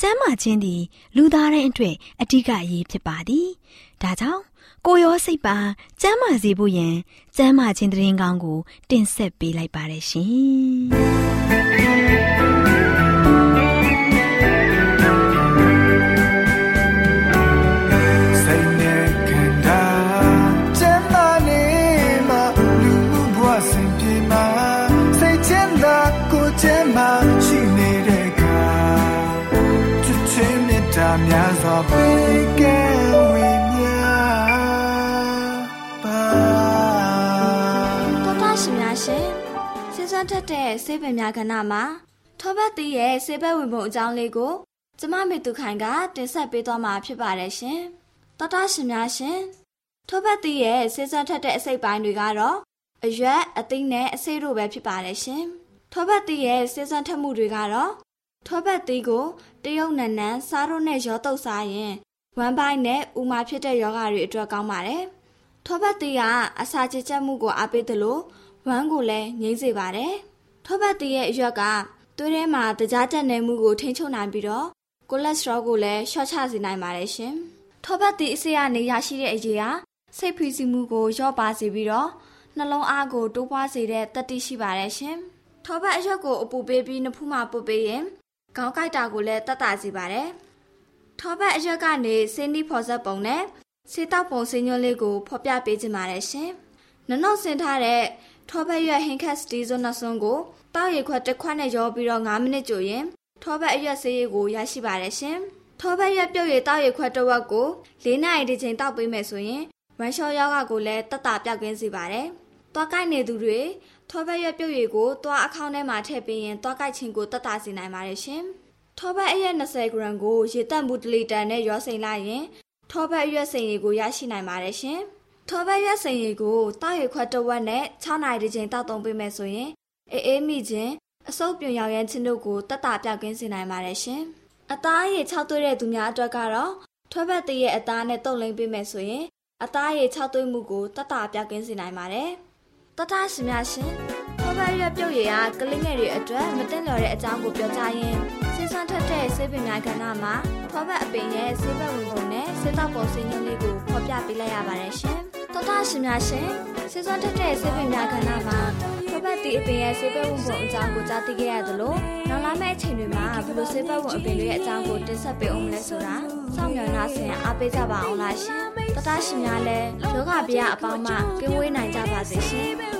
ကျမ်းမာခြင်းသည် လူသားတိုင်းအတွက်အဓိကအရေးဖြစ်ပါသည်ဒါကြောင့်ကိုရောစိတ်ပါကျမ်းမာစေဖို့ယင်ကျမ်းမာခြင်းတရင်ကောင်းကို တင်ဆက်ပေးလိုက်ပါတယ်ရှင် များစွာပေးကဲဝိညာပါတော်တာရှင်များရှင်စဉ်ဆက်ထက်တဲ့ဆေးပင်များကဏ္ဍမှာထောဘတ်တီးရဲ့ဆေးဘက်ဝင်ပုံအကြောင်းလေးကိုကျမမေသူခိုင်ကတင်ဆက်ပေးသွားမှာဖြစ်ပါတယ်ရှင်တော်တာရှင်များရှင်ထောဘတ်တီးရဲ့စဉ်ဆက်ထက်တဲ့အစိတ်ပိုင်းတွေကတော့အရွက်အသိနဲ့အစိတ်တို့ပဲဖြစ်ပါတယ်ရှင်ထောဘတ်တီးရဲ့စဉ်ဆက်ထက်မှုတွေကတော့ ထောပတ်သီးကိုတရုတ်နန်းနန်းစားတို့နဲ့ရောတုပ်စားရင်ဝမ်းပိုင်းနဲ့ဥမာဖြစ်တဲ့ယောဂတွေအတွက်ကောင်းပါတယ်။ထောပတ်သီးကအစာချေချက်မှုကိုအားပေးသလိုဝမ်းကိုလည်းငြိမ်းစေပါတယ်။ထောပတ်သီးရဲ့အရွက်ကသွေးထဲမှာတကြားတက်နေမှုကိုထိန်းချုပ်နိုင်ပြီးတော့ကိုလက်စထရောကိုလည်းလျှော့ချစေနိုင်ပါတယ်ရှင်။ထောပတ်သီးအစိရနေရရှိတဲ့အရေးဟာစိတ်ဖိစီးမှုကိုလျော့ပါစေပြီးတော့နှလုံးအားကိုတိုးပွားစေတဲ့တတိရှိပါတယ်ရှင်။ထောပတ်အရွက်ကိုအပူပေးပြီးနှဖူးမှာပုတ်ပေးရင် ခေါင်းကိုက်တာကိုလည်းတတ်တာစီပါတယ်။ထောပတ်အရွက်ကနေစင်းနီးဖော်ဆက်ပုံနဲ့စေတောက်ပုံစင်းညွှန်းလေးကိုဖော်ပြပေးခြင်းပါတယ်ရှင်။နနှုတ်ဆင်ထားတဲ့ထောပတ်ရွက်ဟင်ခက်စတီဇွန်နဆွန်ကိုတောက်ရခွက်တစ်ခွက်နဲ့ရောပြီးတော့9မိနစ်ကြိုရင်ထောပတ်အရွက်ဆေးရည်ကိုရရှိပါတယ်ရှင်။ထောပတ်ရွက်ပြုတ်ရည်တောက်ရခွက်တစ်ဝက်ကို၄နာရီတစ်ချိန်တောက်ပေးမယ်ဆိုရင်ဝမ်လျှော့ယောဂကိုလည်းတက်တာပြောက်ကင်းစေပါတယ်။သွားကိုက်နေသူတွေ ထောပတ်ရွက်ပြုတ်ရည်ကိုသွားအခေါင်းထဲမှာထည့်ပေးရင်သွားကိုက်ခြင်းကိုတက်တာစေနိုင်ပါတယ်ရှင်။ထောပတ်အရက်20ဂရမ်ကိုရေတက်မှု1လီတာနဲ့ရောစိမ်လိုက်ရင်ထောပတ်ရွက်စိမ်ရည်ကိုရရှိနိုင်ပါတယ်ရှင်။ထောပတ်ရွက်စိမ်ရည်ကိုတောက်ရခွက်တစ်ဝက်နဲ့6နိုင်တစ်ချိန်တောက်သုံးပေးမယ်ဆိုရင်အေးအေးမိခြင်းအဆုပ်ပြွန်ရောင်ရမ်းခြင်းတို့ကိုတက်တာပြောက်ကင်းစေနိုင်ပါတယ်ရှင်။အသားရည်6သွေးတဲ့သူများအတွက်ကတော့ထွဲဘက်တရဲ့အသားနဲ့တုပ်လိမ့်ပေးမယ်ဆိုရင်အသားရည်6သွေးမှုကိုတက်တာပြောက်ကင်းစေနိုင်ပါတယ်။ တတရှင်များရှင်ဖဘရွက်ပြုတ်ရည်ကကလေးငယ်တွေအတွက်မတင်လျော်တဲ့အကြောင်းကိုပြောကြရင်ဆေးစွမ်းထက်တဲ့ဆေးပင်များကဏ္ဍမှာဖဘအပင်ရဲ့ဆေးဘက်ဝင်ပုံနဲ့ဆေးတောက်ပုံစင်းရင်းလေးကိုဖော်ပြပေးလိုက်ရပါတယ်ရှင် တတရှင်များရှင်ဆေးစွမ်းထက်တဲ့ဆေးပင်များကဏ္ဍမှာဖဘတီအပင်ရဲ့ဆေးဘက်ဝင်ပုံအကြောင်းကိုကြားသိခဲ့ရသလိုနောက်လာမယ့်အချိန်တွေမှာဘယ်လိုဆေးဘက်ဝင်အပင်တွေရဲ့အကြောင်းကိုတင်ဆက်ပေးအောင်လဲဆိုတာစောင့်မျှော်နှားဆင်အားပေးကြပါအောင်လားရှင်တတရှင်များလည်းယောဂဗျာအပေါင်းမှကင်းဝေးနိုင်ကြပါစေရှင်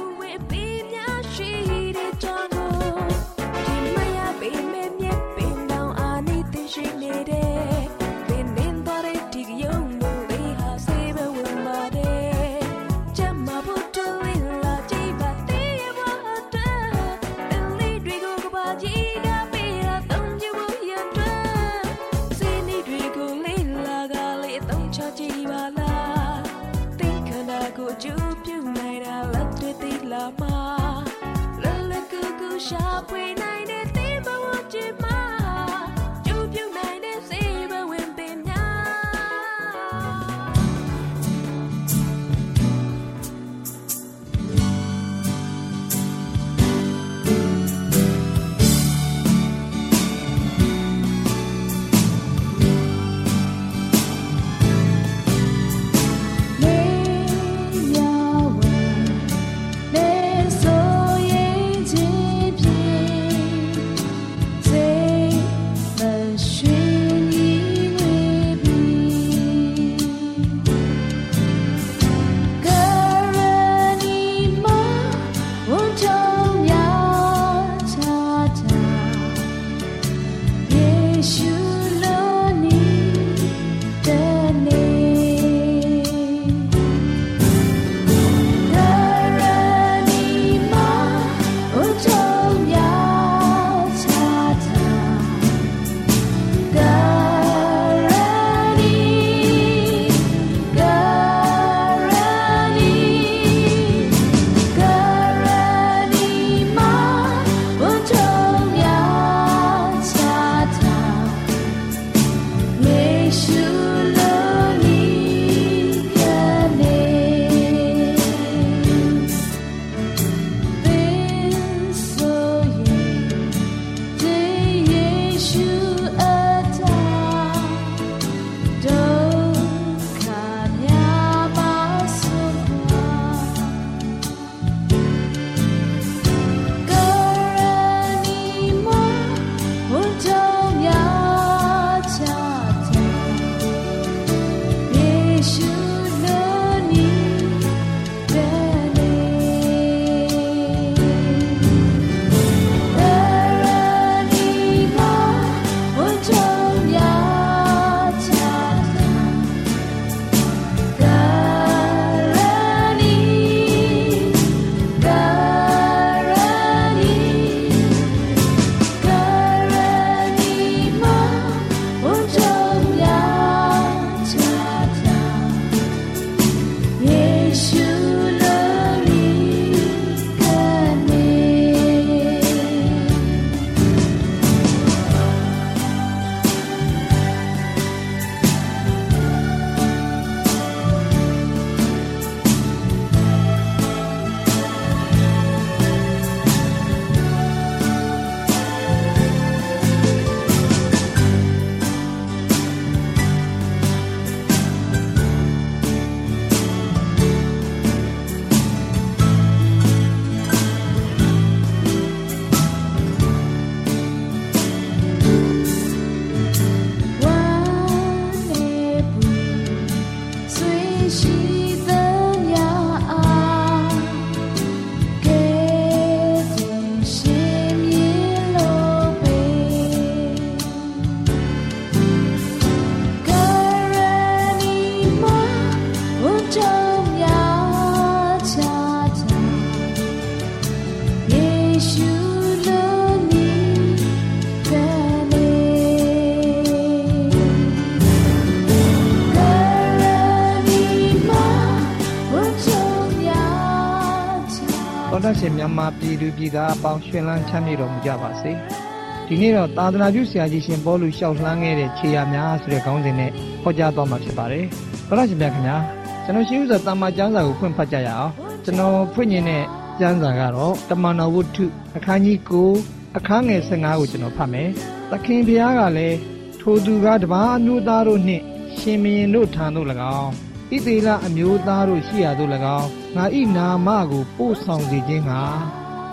ရှင်မြန်မာပြည်သူပြည်သားအပေါင်းရှင်လန်းချမ်းမြေတော်မူကြပါစေဒီနေ့တော့သာသနာပြုဆရာကြီးရှင်ဘောလူလျှောက်လှမ်းခဲ့တဲ့ခြေရာများဆိုတဲ့ခေါင်းစဉ်နဲ့ဟောကြားသွားမှာဖြစ်ပါတယ်တော်တတ်ရှင်များခင်ဗျာကျွန်တော်ရှိဥစွာတာမကျမ်းစာကိုဖွင့်ဖတ်ကြရအောင်ကျွန်တော်ဖွင့်နေတဲ့ကျမ်းစာကတော့တမန်တော်ဝတ္ထုအခန်းကြီး9အခန်းငယ်15ကိုကျွန်တော်ဖတ်မယ်သခင်ဘုရားကလည်းထိုသူကတပါးအမျိုးသားတို့နှင့်ရှင်မင်းတို့ထံသို့၎င်းဣသေလအမျိုးသားတို့ရှိရာသို့၎င်း ငါဤနာမကို ပို့ဆောင်စေခြင်းက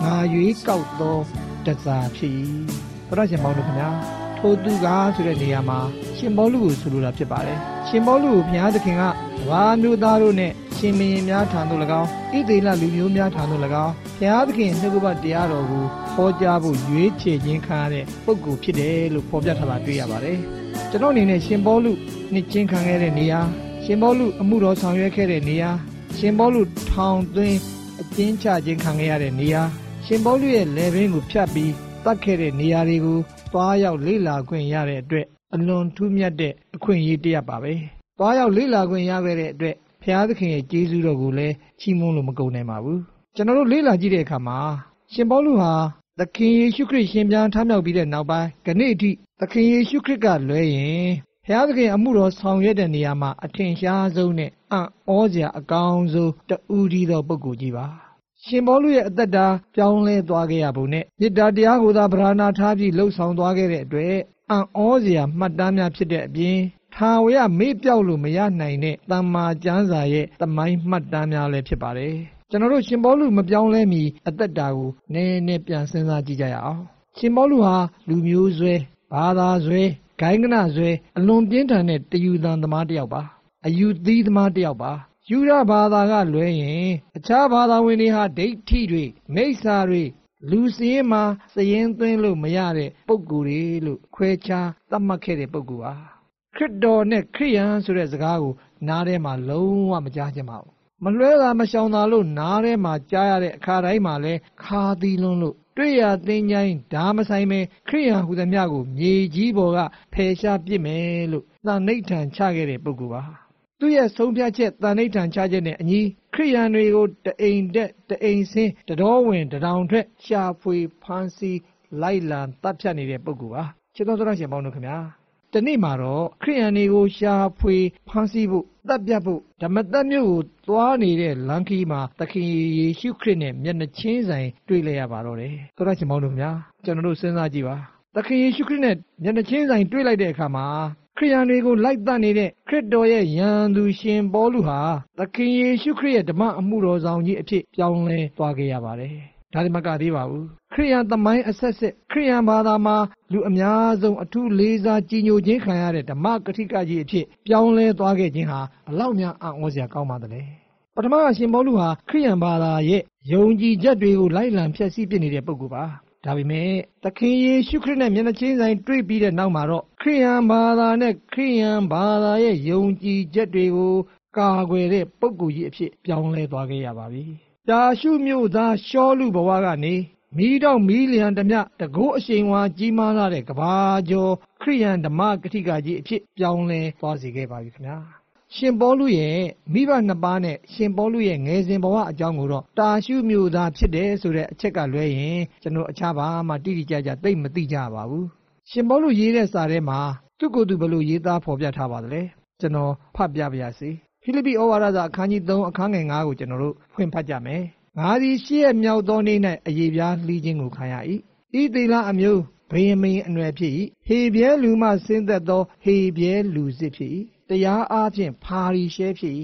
ငါရွေးကောက်သောတစားဖြစ်၏ဘုရားရှင်ပေါင်းတို့ခင်ဗျာထိုသူကဆိုတဲ့နေရာမှာရှင်ဘောလူကိုဆိုလိုတာဖြစ်ပါတယ်ရှင်ဘောလူကိုဘုရားသခင်ကဘာမျိုးသားတို့နဲ့ရှင်မင်းများထံသို့၎င်းဣသေလလူမျိုးများထံသို့၎င်းဘုရားသခင်နှုတ်ကပတ်တရားတော်ကိုဟောကြားဖို့ရွေးချယ်ခြင်းခံရတဲ့ပုဂ္ဂိုလ်ဖြစ်တယ်လို့ဖော်ပြထားတာတွေ့ရပါတယ်ကျွန်တော်အနေနဲ့ရှင်ဘောလူနှစ်ချင်းခံခဲ့တဲ့နေရာရှင်ဘောလူအမှုတော်ဆောင်ရွက်ခဲ့တဲ့နေရာ ရှင်ဘောလူထောင်သွင်းအကျဉ်းချခြင်းခံခဲ့ရတဲ့နေရာရှင်ဘောလူရဲ့လေဘင်းကိုဖြတ်ပြီးတတ်ခဲ့တဲ့နေရာတွေကိုသွားရောက်လေ့လာခွင့်ရတဲ့အတွက်အလွန်ထူးမြတ်တဲ့အခွင့်အရေးတစ်ရပ်ပါပဲ။သွားရောက်လေ့လာခွင့်ရခဲ့တဲ့အတွက်ဘုရားသခင်ရဲ့ကျေးဇူးတော်ကိုလည်းချီးမွမ်းလို့မကုန်နိုင်ပါဘူး။ကျွန်တော်တို့လေ့လာကြည့်တဲ့အခါမှာရှင်ပေါလုဟာသခင်ယေရှုခရစ်ရှင်ပြန်ထမြောက်ပြီးတဲ့နောက်ပိုင်းခဏိအထိသခင်ယေရှုခရစ်ကလွဲရင်ဘု ရားသခင်အမှုတော်ဆောင်ရွက်တဲ့နေရာမှာအထင်ရှားဆုံးနဲ့အံ့ဩစရာအကောင်းဆုံးတူးဒီသောပုဂ္ဂိုလ်ကြီးပါရှင်ဘောလူရဲ့အသက်တာပြောင်းလဲသွားခဲ့ရပုံနဲ့မေတ္တာတရားကိုသာဗราဏာထားပြီးလှုပ်ဆောင်သွားခဲ့တဲ့အတွက်အံ့ဩစရာမှတ်တမ်းများဖြစ်တဲ့အပြင်ထာဝရမေ့ပြောက်လို့မရနိုင်တဲ့တမ္မာကျမ်းစာရဲ့တမိုင်းမှတ်တမ်းများလည်းဖြစ်ပါတယ်ကျွန်တော်တို့ရှင်ဘောလူမပြောင်းလဲမီအသက်တာကိုနည်းနည်းပြန်စဉ်းစားကြည့်ကြရအောင်ရှင်ဘောလူဟာလူမျိုးဆွဲဘာသာဆွဲ ဂိုင်းကနဆွဲအလွန်ပြင်းထန်တဲ့တယူသံသမားတစ်ယောက်ပါအယူသီးသမားတစ်ယောက်ပါယူရဘာသာကလွဲရင်အခြားဘာသာဝင်တွေဟာဒိဋ္ဌိတွေမိစ္ဆာတွေလူစည်းမှာစရင်သွင်းလို့မရတဲ့ပုံကူတွေလို့ခွဲခြားသတ်မှတ်ခဲ့တဲ့ပုံကူပါခရစ်တော်နဲ့ခရိယန်ဆိုတဲ့စကားကိုနားထဲမှာလုံးဝမကြားချင်ပါဘူးမလွဲတာမရှောင်တာလို့နားထဲမှာကြားရတဲ့အခါတိုင်းမှာလဲခါသီးလွန်းလို့ တွေ့ရသင်ချိုင်းဓာမဆိုင်ပဲခရိယန်ဟူသည်များကို မြေကြီးပေါ်ကဖယ်ရှားပစ်မယ်လို့သံနှိဋ္ဌံချခဲ့တဲ့ပုဂ္ဂိုလ်ပါသူ့ရဲ့ဆုံးဖြတ်ချက်သံနှိဋ္ဌံချချက်နဲ့အညီခရိယန်တွေကိုတအိမ်တက်တအိမ်ဆင်းတတော်ဝင်တတောင်ထွက်ရှာဖွေဖမ်းဆီးလိုက်လံတပ်ဖြတ်နေတဲ့ပုဂ္ဂိုလ်ပါချစ်တော်သောရှင်ပေါင်းတို့ခင်ဗျာတနေ့မှာတော့ခရိယန်တွေကိုရှာဖွေဖမ်းဆီးဖို့ တပ်ပြတ်ဖို့ဓမ္မသက်မျိုးကိုသွားနေတဲ့လမ်းခီးမှာသခင်ယေရှုခရစ်နဲ့မျက်နှာချင်းဆိုင်တွေ့လဲရပါတော့တယ်သောရရှင်ပေါင်းတို့ခင်ဗျာကျွန်တော်တို့စဉ်းစားကြည့်ပါသခင်ယေရှုခရစ်နဲ့မျက်နှာချင်းဆိုင်တွေ့လိုက်တဲ့အခါမှာခရိယန်တွေကိုလိုက်တတ်နေတဲ့ခရစ်တော်ရဲ့ယံသူရှင်ပေါလုဟာသခင်ယေရှုခရစ်ရဲ့ဓမ္မအမှုတော်ဆောင်ကြီးအဖြစ်ပြောင်းလဲသွားခဲ့ရပါတယ် ဒါဒီမကသေးပါဘူးခရိယန်သမိုင်းအဆက်ဆက်ခရိယန်ဘာသာမှာလူအများဆုံးအထူးလေးစားကြီးညိုခြင်းခံရတဲ့ဓမ္မကတိကကြီးအဖြစ်ပြောင်းလဲသွားခဲ့ခြင်းဟာဘလောက်များအံ့ဩစရာကောင်းပါသလဲပထမအရှင်ပေါလုဟာခရိယန်ဘာသာရဲ့ယုံကြည်ချက်တွေကိုလိုက်လံဖျက်ဆီးပစ်နေတဲ့ပုဂ္ဂိုလ်ပါဒါပေမဲ့သခင်ယေရှုခရစ်နဲ့မျက်နှာချင်းဆိုင်တွေ့ပြီးတဲ့နောက်မှာတော့ခရိယန်ဘာသာနဲ့ခရိယန်ဘာသာရဲ့ယုံကြည်ချက်တွေကိုကာကွယ်တဲ့ပုဂ္ဂိုလ်ကြီးအဖြစ်ပြောင်းလဲသွားခဲ့ရပါပြီ။ တာရှုမြို့သားရှောလူဘဝကနေမိတော့မီလီယံတမျှတကိုးအရှိန်ဝါကြီးမားလာတဲ့ကဘာကျော်ခရိယန်ဓမ္မကတိကကြီးအဖြစ်ပြောင်းလဲသွားစေခဲ့ပါပြီခင်ဗျာ။ရှင်ပေါလုရဲ့မိဘနှစ်ပါးနဲ့ရှင်ပေါလုရဲ့ငယ်စဉ်ဘဝအကြောင်းကိုတော့တာရှုမျိုးသားဖြစ်တယ်ဆိုတဲ့အချက်ကလွဲရင်ကျွန်တော်အခြားဘာမှတိတိကျကျသိမသိကြပါဘူးရှင်ပေါလုရေးတဲ့စာထဲမှာသူ့ကိုယ်သူဘလို့ရေးသားဖော်ပြထားပါသလဲကျွန်တော်ဖတ်ပြပါရစေ ဖိလိပ္ပိဩဝါဒစာအခန်းကြီး3အခန်းငယ်9ကိုကျွန်တော်တို့ဖွင့်ဖတ်ကြမယ်ငါသည်ရှေ့ရမြောက်သောနေ့၌အယေပြားလှီးခြင်းကိုခံရ၏ဤသီလအမျိုးဘယမင်းအနွယ်ဖြစ်၏ဟေပြဲလူမှဆင်းသက်သောဟေပြဲလူစစ်ဖြစ်၏တရားအားဖြင့်ဖာရီရှဲဖြစ်၏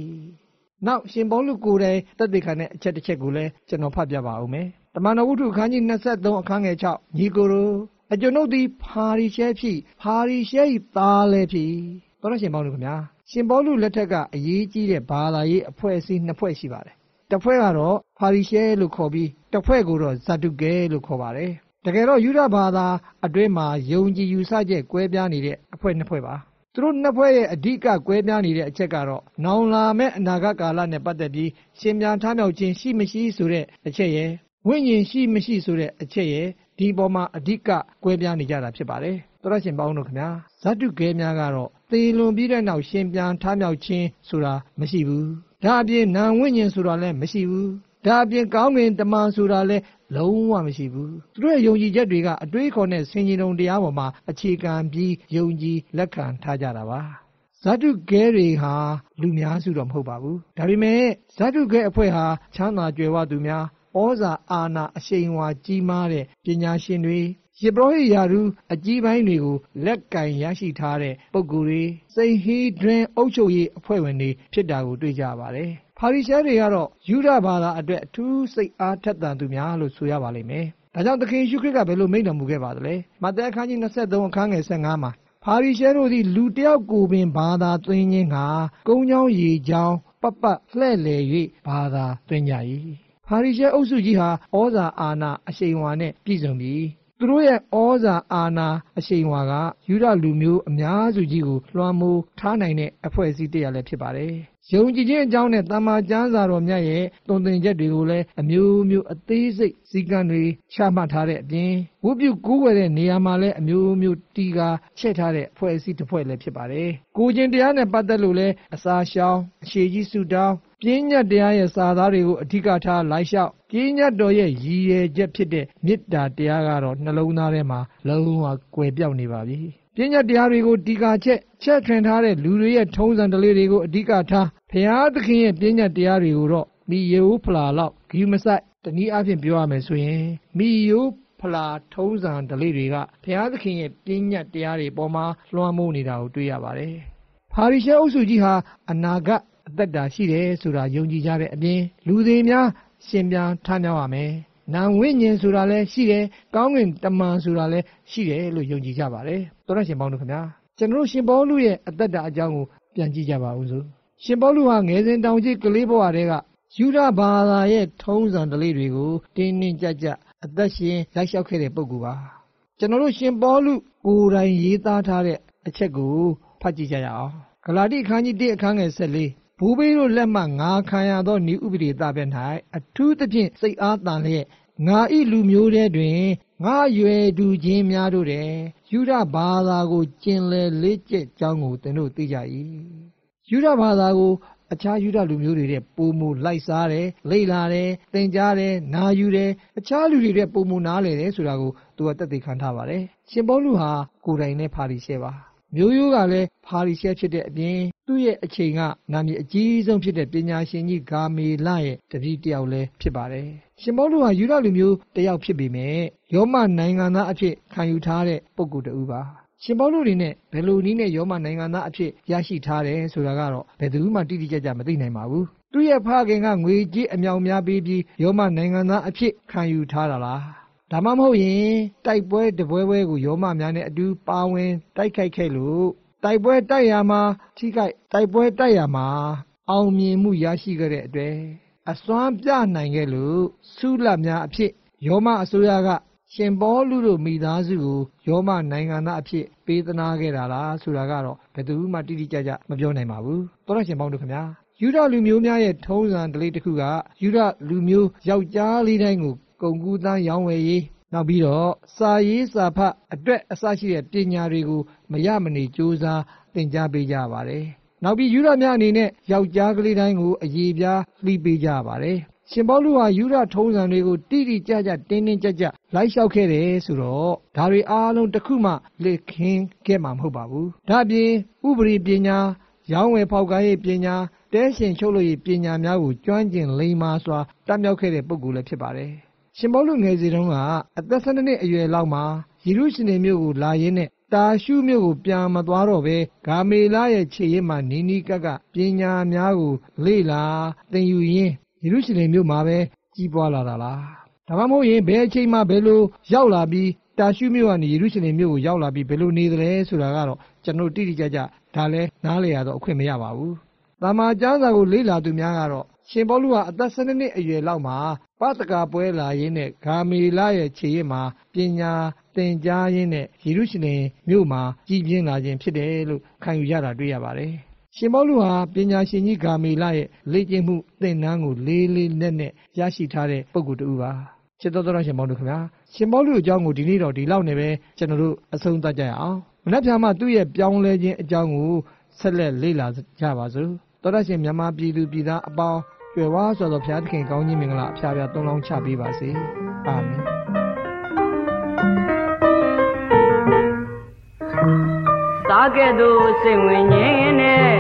နောက်ရှင်ပေါလုကိုယ်တိုင်တက်တေခံတဲ့အချက်တစ်ချက်ကိုလည်းကျွန်တော်ဖတ်ပြပါဦးမယ်တမန်တော်ဝုဒ္ဓအခန်းကြီး23အခန်းငယ်6ညီကိုရိုအကျွန်ုပ်သည်ဖာရီရှဲဖြစ်ဖာရီရှဲ၏သားလည်းဖြစ်တော်တော်ရှင်ပေါလုခင်ဗျာ ရှင်ပေါလုလက်ထက်ကအရေးကြီးတဲ့ဘာသာရေးအဖွဲ့အစည်းနှစ်ဖွဲ့ရှိပါတယ်တစ်ဖွဲ့ကတော့ဖာရီရှဲလို့ခေါ်ပြီးတစ်ဖွဲ့ကိုတော့ဇာတုကဲလို့ခေါ်ပါတယ်တကယ်တော့ယူဒဘာသာအတွင်းမှာယုံကြည်ယူဆချက်ကွဲပြားနေတဲ့အဖွဲ့နှစ်ဖွဲ့ပါသူတို့နှစ်ဖွဲ့ရဲ့အဓိကကွဲပြားနေတဲ့အချက်ကတော့နောင်လာမဲ့အနာဂတ်ကာလနဲ့ပတ်သက်ပြီးရှင်ပြန်ထားမြောက်ခြင်းရှိမရှိဆိုတဲ့အချက်ရဲ့ဝိညာဉ်ရှိမရှိဆိုတဲ့အချက်ရဲ့ဒီပေါ်မှာအဓိကကွဲပြားနေကြတာဖြစ်ပါတယ်။သောရရှင်ပေါင်းတို့ခင်ဗျာဇတ်တုကဲများကတော့ သေလွန်ပြီးတဲ့နောက်ရှင်ပြန်ထားမြောက်ခြင်းဆိုတာမရှိဘူး။ဒါအပြင်နာဝိညာဉ်ဆိုတာလည်းမရှိဘူး။ဓဒါအပြင်ကောင်းကင်တမန်ဆိုတာလဲလုံးဝမရှိဘူးသူတို့ရဲ့ယုံကြည်ချက်တွေကအတွေးခေါ်တဲ့ဆင်ခြင်တုံတရားပေါ်မှာအခြေခံပြီးယုံကြည်လက်ခံထားကြတာပါဇာတုကဲတွေဟာလူများစုတော့မဟုတ်ပါဘူးဒါပေမဲ့ဇာတုကဲအဖွဲ့ဟာချမ်းသာကြွယ်ဝသူများဩဇာအာဏာအရှိန်အဝါကြီးမားတဲ့ပညာရှင်တွေ ယေဘရဟိယာရုအကြီးပိုင်းတွေကိုလက်ကင်ရရှိထားတဲ့ပုဂ္ဂိုလ်တွေစိန်ဟီဒရင်အုပ်ချုပ်ရေးအဖွဲ့ဝင်တွေဖြစ်တာကိုတွေ့ကြပါတယ်။ဖာရိရှဲတွေကတော့ယူဒဘာသာအတွက်အထူးစိတ်အားထက်သန်သူများလို့ဆိုရပါလိမ့်မယ်။ဒါကြောင့်သခင်ယေရှုခရစ်ကဘယ်လိုမိန့်တော်မူခဲ့ပါသလဲ။မဿဲအခန်းကြီး23အခန်းငယ်15မှာဖာရိရှဲတို့သည်လူတယောက်ကိုပင်ဘာသာသွင်းခြင်းကကုန်းချောင်းရေချောင်းပပလှဲ့လေ၍ဘာသာသွင်းကြ၏။ဖာရိရှဲအုပ်စုကြီးဟာဩဇာအာဏာအရှိန်အဝါနဲ့ပြည့်စုံပြီး သူတို့ရဲ့ဩဇာအာဏာအရှိန်အဝါကယူဒလူမျိုးအများစုကြီးကိုလွှမ်းမိုးထားနိုင်တဲ့အဖွဲ့အစည်းတစ်ရပ်လည်းဖြစ်ပါတယ်။ယုံကြည်ခြင်းအကြောင်းနဲ့တမ္မာကျမ်းစာတော်မြတ်ရဲ့တုံသင်ချက်တွေကိုလည်းအမျိုးမျိုးအသေးစိတ်စည်းကမ်းတွေချမှတ်ထားတဲ့အပြင်ဝုပြုကူးဝယ်တဲ့နေရာမှာလည်းအမျိုးမျိုးတီကာချက်ထားတဲ့အဖွဲ့အစည်းတစ်ဖွဲ့လည်းဖြစ်ပါတယ်။ကိုကျင်တရားနဲ့ပတ်သက်လို့လည်းအစာရှောင်အရှိကြီးစုတောင်း ပြင်းညတ်တရားရဲ့စာသားတွေကိုအဓိကထားလိုက်လျှောက်ပြင်းညတ်တော်ရဲ့ရည်ရွယ်ချက်ဖြစ်တဲ့မေတ္တာတရားကတော့နှလုံးသားထဲမှာလုံးဝကွယ်ပြောက်နေပါပြီ။ပြဉ္ညာတရားတွေကိုတီကာချက်ချက်ထွင်ထားတဲ့လူတွေရဲ့ထုံးစံဓလေ့တွေကိုအဓိကထားဖျားသခင်ရဲ့ပြဉ္ညာတရားတွေကိုတော့မိယိုးဖလာလောက်ဂီမဆိုင်တနည်းအားဖြင့်ပြောရမယ်ဆိုရင်မိယိုးဖလာထုံးစံဓလေ့တွေကဘုရားသခင်ရဲ့ပြဉ္ညာတရားတွေပေါ်မှာလွှမ်းမိုးနေတာကိုတွေ့ရပါတယ်။ဖာရိရှဲအုပ်စုကြီးဟာအနာဂတ် အသက်တာရှိတယ်ဆိုတာယုံကြည်ကြတဲ့အပြင်လူတွေများရှင်ပြန်ထမ်းမြောက်ရမယ်။နာဝိညာဉ်ဆိုတာလည်းရှိတယ်။ကောင်းကင်တမန်ဆိုတာလည်းရှိတယ်လို့ယုံကြည်ကြပါတယ်။သောရရှင်ပေါင်းတို့ခင်ဗျာကျွန်တော်ရှင်ပေါလုရဲ့အသက်တာအကြောင်းကိုပြန်ကြည့်ကြပါဦးစို့။ရှင်ပေါလုဟာငယ်စဉ်တောင်ကြီးကလေးဘဝတည်းကယူဒဘာသာရဲ့ထုံးစံဓလေ့တွေကိုတင်းတင်းကြပ်ကြပ်အသက်ရှင်လိုက်လျှောက်ခဲ့တဲ့ပုဂ္ဂိုလ်ပါ။ကျွန်တော်တို့ရှင်ပေါလုကိုယ်တိုင်ရေးသားထားတဲ့အချက်ကိုဖတ်ကြည့်ကြရအောင်။ဂလာတိအခန်းကြီး1အခန်းငယ်14 ဘူဘေးတို့လက်မှငါခံရသောဤဥပဒေသားပဲ၌အထူးသဖြင့်စိတ်အားတန်လျက်ငါဤလူမျိုးတဲ့တွင်ငါရွယ်တူချင်းများတို့တဲ့ယူဒဘာသာကိုကျင်လည်လေးကျက်ကြောင်းကိုသင်တို့သိကြ၏ယူဒဘာသာကိုအခြားယူဒလူမျိုးတွေတဲ့ပုံမူလိုက်စားတယ်လိလာတယ်သင်ကြားတယ်နာယူတယ်အခြားလူတွေတဲ့ပုံမူနားလေတယ်ဆိုတာကိုသူကတက်သိခံထားပါတယ်ရှင်ပေါလုဟာကိုယ်တိုင်နဲ့ဖာရီရှဲပါ မျိုးရိုးကလည်းဖာရီရှဲဖြစ်တဲ့အပြင်သူ့ရဲ့အချိန်ကနာမည်အကြီးဆုံးဖြစ်တဲ့ပညာရှင်ကြီးဂါမေလရဲ့တပည့်တယောက်လည်းဖြစ်ပါတယ်။ရှင်ပေါလုဟာယူဒလူမျိုးတယောက်ဖြစ်ပေမဲ့ယောမနိုင်ငံသားအဖြစ်ခံယူထားတဲ့ပုဂ္ဂိုလ်တူပါ။ရှင်ပေါလုတွေနဲ့ဘယ်လိုနည်းနဲ့ယောမနိုင်ငံသားအဖြစ်ရရှိထားတယ်ဆိုတာကတော့ဘယ်သူမှတိတိကျကျမသိနိုင်ပါဘူး။သူ့ရဲ့ဖခင်ကငွေကြေးအမြောက်များပေးပြီးယောမနိုင်ငံသားအဖြစ်ခံယူထားတာလား။ ဒါမှမဟုတ်ရင်တိုက်ပွဲတပွဲပွဲကိုယောမများနဲ့အတူပါဝင်တိုက်ခိုက်ခဲ့လို့တိုက်ပွဲတိုက်ရမှာထိခိုက်တိုက်ပွဲတိုက်ရမှာအောင်မြင်မှုရရှိခဲ့တဲ့အတွက်အစွမ်းပြနိုင်ခဲ့လို့ဆုလတ်များအဖြစ်ယောမအစိုးရကရှင်ပေါလုတို့မိသားစုကိုယောမနိုင်ငံသားအဖြစ်ပေးသနာခဲ့တာလားဆိုတာကတော့ဘယ်သူမှတိတိကျကျမပြောနိုင်ပါဘူး။သောရရှင်ပေါင်းတို့ခင်ဗျာယူဒလူမျိုးများရဲ့ထုံးစံဓလေ့တစ်ခုကယူဒလူမျိုးယောက်ျားလေးတိုင်းကို ကုန်ကူးသားရောင်းဝယ်ရေးနောက်ပြီးတော့စာရေးစာဖတ်အတွက်အစရှိတဲ့ပညာတွေကိုမရမနေကြိုးစားသင်ကြားပေးကြပါတယ်။နောက်ပြီးယူရများအနေနဲ့ယောက်ျားကလေးတိုင်းကိုအရေးပြားလှီးပေးကြပါတယ်။ရှင်ပေါလုဟာယူရထုံးစံတွေကိုတိတိကျကျတင်းတင်းကြပ်ကြပ်လိုက်လျှောက်ခဲ့တယ်ဆိုတော့ဒါတွေအားလုံးတစ်ခုမှလက်ခင်းခဲ့မှာမဟုတ်ပါဘူး။ဒါ့အပြင်ဥပရိပညာရောင်းဝယ်ဖောက်ကားရေးပညာတဲရှင်ချုပ်လို့ရေးပညာများကိုကျွမ်းကျင်လိမ္မာစွာတတ်မြောက်ခဲ့တဲ့ပုဂ္ဂိုလ်လည်းဖြစ်ပါတယ်။ ရှင်ပေါလုငယ်စီတုန်းကအသက်၁၂နှစ်အရွယ်လောက်မှာယေရုရှလင်မြို့ကိုလာရင်းနဲ့တာရှုမြို့ကိုပြန်မသွားတော့ဘဲဂါမေလရဲ့ခြေရင်းမှာနီးနီးကပ်ကပ်ပညာများကို လေ့လာသင်ယူရင်းယေရုရှလင်မြို့မှာပဲကြီးပွားလာတာလားဒါမှမဟုတ်ရင်ဘယ်အချိန်မှဘယ်လိုရောက်လာပြီးတာရှုမြို့ကနေယေရုရှလင်မြို့ကိုရောက်လာပြီးဘယ်လိုနေသလဲဆိုတာကတော့ကျွန်တော်တိတိကျကျဒါလဲနားလည်ရတော့အခွင့်မရပါဘူး။တမန်ကျမ်းစာကိုလေ့လာသူများကတော့ရှင်ပေါလုဟာအသက်၁၂နှစ်အရွယ်လောက်မှာ ပတကာပွဲလာရင်းနဲ့ဂါမေလရဲ့ခြေရစ်မှာပညာသင်ကြားရင်းနဲ့ယေရုရှလင်မြို့မှာကြီးပြင်းလာခြင်းဖြစ်တယ်လို့ခံယူရတာတွေ့ရပါတယ်။ရှင်ပေါလုဟာပညာရှင်ကြီးဂါမေလရဲ့လေ့ကျင့်မှုသင်တန်းကိုလေးလေးနက်နက်ရရှိထားတဲ့ပုဂ္ဂိုလ်တူပါ။ချစ်တော်တော်ရှင်ပေါလုခင်ဗျာရှင်ပေါလုအကြောင်းကိုဒီနေ့တော့ဒီလောက်နဲ့ပဲကျွန်တော်တို့အဆုံးသတ်ကြရအောင်။မနက်ဖြန်မှသူ့ရဲ့ပြောင်းလဲခြင်းအကြောင်းကိုဆက်လက်လေ့လာကြပါစို့။တော်တော်ရှင်မြန်မာပြည်သူပြည်သားအပေါင်း ကြွယ်ဝစွာသောဘုရားသခင်ကောင်းကြီးမင်္ဂလာအဖျားဖျားသုံးလောင်းချပေးပါစေအာမင်သာကဲ့သို့စိတ်ဝင်ငင်းနဲ့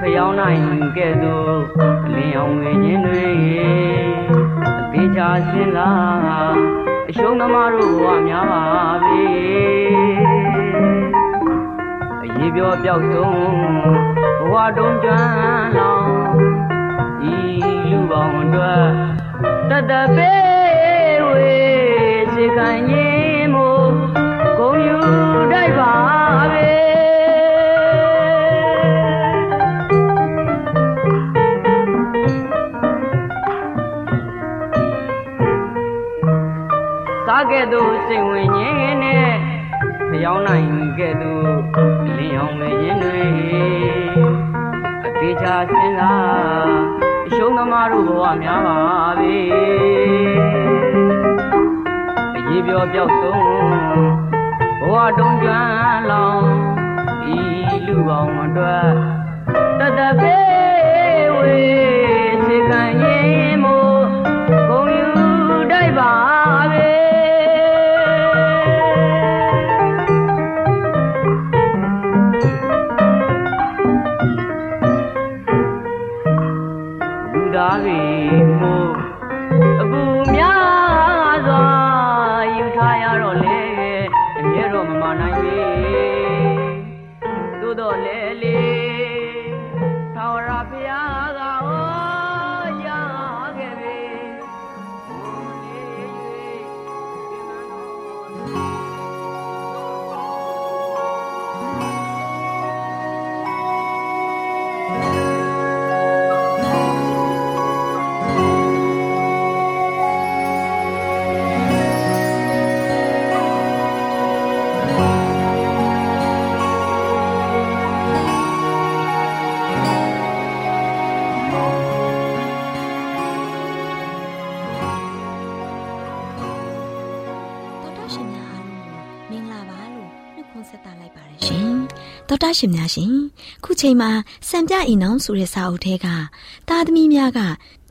ဖျောင်းနိုင်ကဲ့သို့လင်းအောင်ဝင်ခြင်းတွေအသေးချာစင်လာအရှုံးသမားတို့ဘဝများပါပြီအရေးပြောပြောက်ဆုံးဘဝတုံးကြွလောင်ဤလူ ပေါင်းအတွက်တတပေး သား နှုတ်ခွန်းဆက်သလိုက်ပါတယ်ရှင်တော်တာရှင်များရှင်ခုချိန်မှာစံပြအိမ်အောင်ဆိုတဲ့စာအုပ်ထဲကသားသမီးများက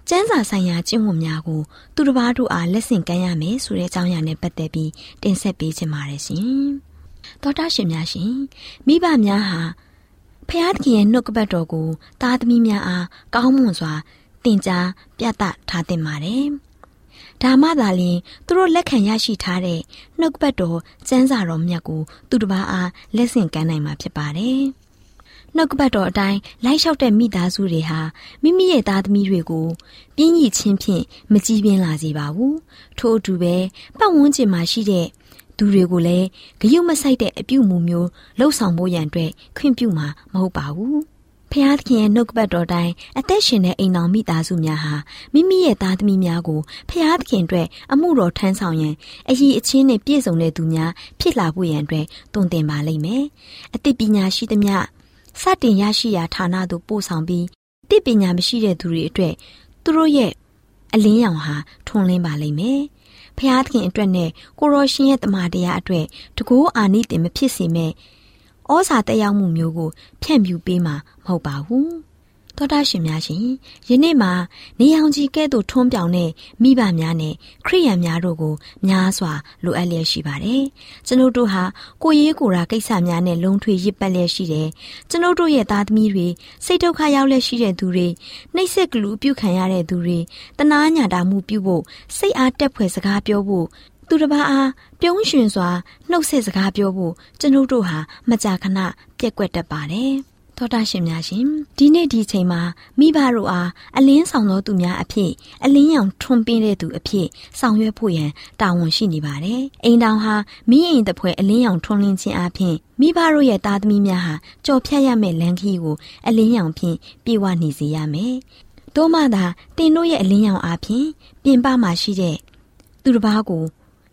ကျန်းစာဆိုင်ရာကျင့်ဝတ်များကိုသူတစ်ပါးတို့အားလက်ဆင့်ကမ်းရမယ်ဆိုတဲ့အကြောင်းအရာနဲ့ပတ်သက်ပြီးတင်ဆက်ပေးချင်ပါတယ်ရှင်တော်တာရှင်များရှင်မိဘများဟာဖျားသခင်ရဲ့နှုတ်ကပတ်တော်ကိုသားသမီးများအားကောင်းမွန်စွာသင်ကြားပြသထားသင့်ပါတယ်။ ဒါမှသာလျှင်သူတို့လက်ခံရရှိထားတဲ့နှုတ်ကပတ်တော်ကျမ်းစာတော်မြတ်ကိုသူတစ်ပါးအားလက်ဆင့်ကမ်းနိုင်မှာဖြစ်ပါတယ်။နှုတ်ကပတ်တော်အတိုင်းလိုက်လျှောက်တဲ့မိသားစုတွေဟာမိမိရဲ့သားသမီးတွေကိုပြင်းရည်ချင်းဖြင့်မကြည်ပြင်းလာစေပါဘူး။ထို့အတူပဲပတ်ဝန်းကျင်မှာရှိတဲ့သူတွေကိုလည်းဂရုမစိုက်တဲ့အပြုမူမျိုးလှုပ်ဆောင်ဖို့ရန်အတွက်ခွင့်ပြုမှာမဟုတ်ပါဘူး။ ဖျားသခင်ရဲ့နှုတ်ကပတ်တော်တိုင်းအသက်ရှင်တဲ့အိမ်တော်မိသားစုများဟာမိမိရဲ့သားသမီးများကိုဖျားသခင်အတွက်အမှုတော်ထမ်းဆောင်ရန်အည်အချင်းနဲ့ပြည့်စုံတဲ့သူများဖြစ်လာဖို့ရန်အတွက်တုံသင်ပါလိမ့်မယ်။အသိပညာရှိသမျှစတင်ရရှိရာဌာနသို့ပို့ဆောင်ပြီးတိပညာမရှိတဲ့သူတွေအတွက်သူတို့ရဲ့အလင်းရောင်ဟာထွန်းလင်းပါလိမ့်မယ်။ဖျားသခင်အတွက်နဲ့ကိုရောရှင်ရဲ့တမန်တရားအတွက်တကိုးအာနိသင်မဖြစ်စေမဲ့ ဩဇာတက်ရောက်မှုမျိုးကို ဖြန့်ဖြူးပေးမှာမဟုတ်ပါဘူး။သောတာရှင်များရှင်ယနေ့မှာနေအောင်ကြီးကဲ့သို့ထွန်းပြောင်တဲ့မိဘများနဲ့ခရိယန်များတို့ကိုများစွာလိုအပ်လျက်ရှိပါတယ်။ကျွန်ုပ်တို့ဟာကိုရေးကိုရာကိစ္စများနဲ့လုံထွေရစ်ပတ်လျက်ရှိတယ်။ကျွန်ုပ်တို့ရဲ့သားသမီးတွေစိတ်ဒုက္ခရောက်လျက်ရှိတဲ့သူတွေနှိပ်စက်ကလူပြုခံရတဲ့သူတွေတနာညာတာမှုပြုဖို့စိတ်အားတက်ဖွယ်စကားပြောဖို့ သူတစ်ပါးအားပြုံးရွှင်စွာနှုတ်ဆက်စကားပြောဖို့ကျွန်ုပ်တို့ဟာမကြာခဏပြက်ကွက်တတ်ပါတယ်။သောတာရှင်များရှင်ဒီနေ့ဒီချိန်မှာမိဘတို့အားအလင်းဆောင်သောသူများအဖြစ်အလင်းရောင်ထွန်းပင်းတဲ့သူအဖြစ်ဆောင်ရွက်ဖို့ရန်တာဝန်ရှိနေပါတယ်။အိမ်တောင်ဟာမိအိမ်တစ်ဖွဲအလင်းရောင်ထွန်းလင်းခြင်းအပြင်မိဘတို့ရဲ့သားသမီးများဟာကြော်ဖြတ်ရမယ့်လမ်းခရီးကိုအလင်းရောင်ဖြင့်ပြေဝနေစေရမယ်။သို့မှသာတင်တို့ရဲ့အလင်းရောင်အားဖြင့်ပြင်ပမှာရှိတဲ့သူတစ်ပါးကို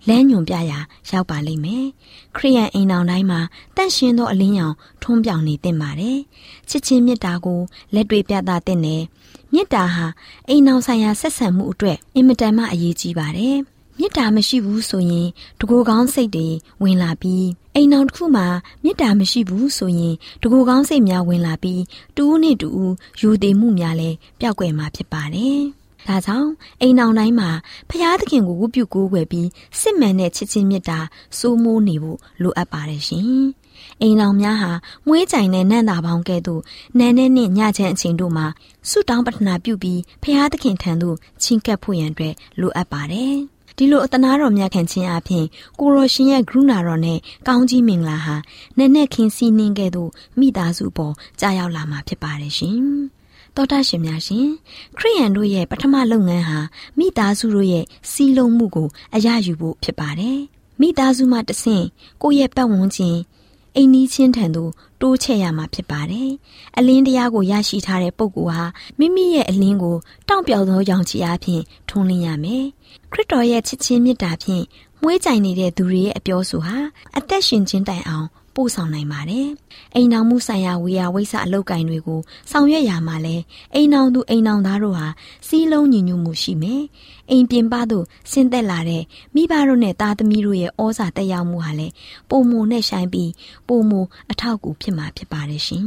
လမ်းညွန်ပြရာရောက်ပါလိမ့်မယ်။ခရိယန်အိမ်တော်တိုင်းမှာတန့်ရှင်းသောအလင်းရောင်ထွန်းပြောင်နေသင့်ပါတယ်။ချစ်ချင်းမေတ္တာကိုလက်တွေ့ပြသသင့်တယ်။မေတ္တာဟာအိမ်တော်ဆိုင်ရာဆက်ဆံမှုအတွက်အင်မတန်မှအရေးကြီးပါတယ်။မေတ္တာမရှိဘူးဆိုရင်တကူကောင်းစိတ်တွေဝင်လာပြီးအိမ်အောင်တစ်ခုမှာမေတ္တာမရှိဘူးဆိုရင်တကူကောင်းစိတ်များဝင်လာပြီးတူဦးနဲ့တူဦးယူတည်မှုများလည်းပျောက်ကွယ်မှာဖြစ်ပါတယ်။ ဒါကြောင့်အိမ်အောင်တိုင်းမှာဖျားသခင်ကိုဝတ်ပြုကိုးကွယ်ပြီးစစ်မှန်တဲ့ချစ်ချင်းမေတ္တာစိုးမိုးနေဖို့လိုအပ်ပါတယ်ရှင်။အိမ်အောင်များဟာမွေးကြိုင်တဲ့နန္တာပေါင်းကဲ့သို့နန်းနဲ့နှင့်ညချမ်းအချိန်တို့မှာဆုတောင်းပတနာပြုပြီးဖျားသခင်ထံသို့ချင်းကပ်ဖို့ရန်အတွက်လိုအပ်ပါတယ်။ဒီလိုအတနာတော်မြတ်ခံခြင်းအပြင်ကိုရောရှင်ရဲ့ဂရုဏာတော်နဲ့ကောင်းကြီးမင်္ဂလာဟာနက်နက်ခင်းစီးနှင်းကဲ့သို့မိသားစုပေါ်ကြာရောက်လာမှာဖြစ်ပါတယ်ရှင်။ တောတာရှင်များရှင်ခရိယန်တို့ရဲ့ပထမလုပ်ငန်းဟာမိသားစုတို့ရဲ့စီးလုံးမှုကိုအရယူဖို့ဖြစ်ပါတယ်။မိသားစုမှတဆင့်ကိုယ့်ရဲ့ပတ်ဝန်းကျင်အိမ်နီးချင်းထံသို့တိုးချဲ့ရမှာဖြစ်ပါတယ်။အလင်းတရားကိုရရှိထားတဲ့ပုဂ္ဂိုလ်ဟာမိမိရဲ့အလင်းကိုတောင့်ပြောင်သောရောင်ခြည်အပြင်ထွန်းလင်းရမယ်။ခရစ်တော်ရဲ့ချစ်ချင်းမေတ္တာဖြင့်မွေးကြိုင်နေတဲ့သူတွေရဲ့အပြောဆိုဟာအသက်ရှင်ခြင်းတိုင်အောင် ပို့ဆောင်နိုင်ပါတယ်။အိမ်နောင်မှုဆိုင်ရာဝေယဝိဆအလုတ်ကင်တွေကိုဆောင်ရွက်ရမှာလဲအိမ်နောင်သူအိမ်နောင်သားတို့ဟာစီးလုံးညီညွတ်မှုရှိမယ်။အိမ်ပြင်ပသို့ဆင်းသက်လာတဲ့မိဘတို့နဲ့သားသမီးတို့ရဲ့ဩဇာတက်ရောက်မှုဟာလဲပုံမနဲ့ဆိုင်ပြီးပုံမအထောက်အကူဖြစ်မှာဖြစ်ပါတယ်ရှင်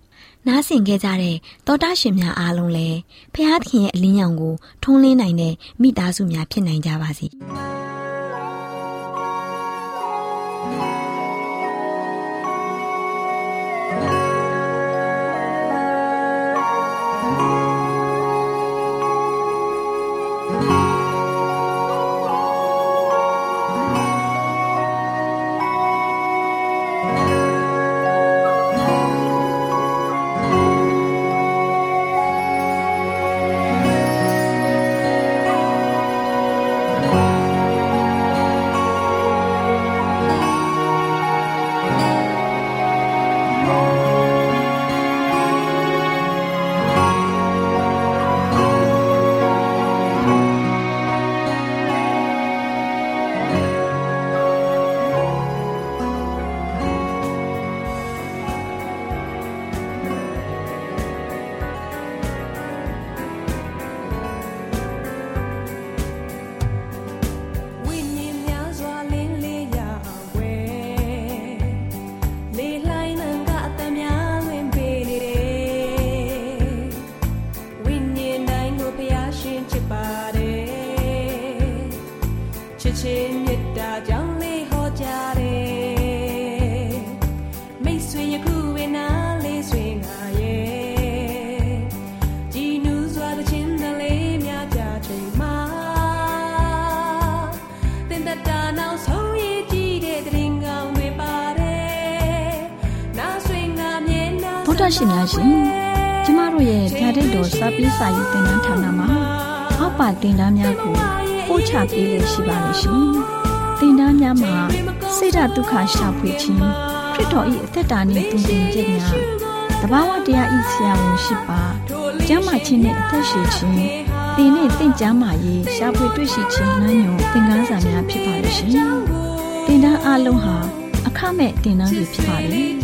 ။နားဆင်ခဲ့ကြတဲ့တောတာရှင်များအားလုံးလည်းဖះသခင်ရဲ့အလင်းရောင်ကိုထုံးလင်းနိုင်တဲ့မိသားစုများဖြစ်နိုင်ကြပါစေ။ တော်ရှင်များရှင်ကျမတို့ရဲ့ဓာတ်တော်စပေးစာယူတင်နန်းဌာနမှာအောက်ပါတင်ဒားများကိုပို့ချပေးလို့ရှိပါလို့ရှင်တင်ဒားများမှာဆိဒ္ဓတုခရှာဖွေခြင်းခရစ်တော်၏အသက်တာနှင့်တုန်တင်ခြင်းများတဘာဝတရားဤဆရာဝန်ရှိပါကျမ်းမာခြင်းနှင့်အသက်ရှိခြင်းသင်နှင့်တင့်ကြမာရေးရှာဖွေတွေ့ရှိခြင်းနှံ့ညွန်သင်ခန်းစာများဖြစ်ပါလို့ရှင်တင်ဒားအလုံးဟာအခမဲ့တင်ဒားတွေဖြစ်ပါတယ်ဖြစ်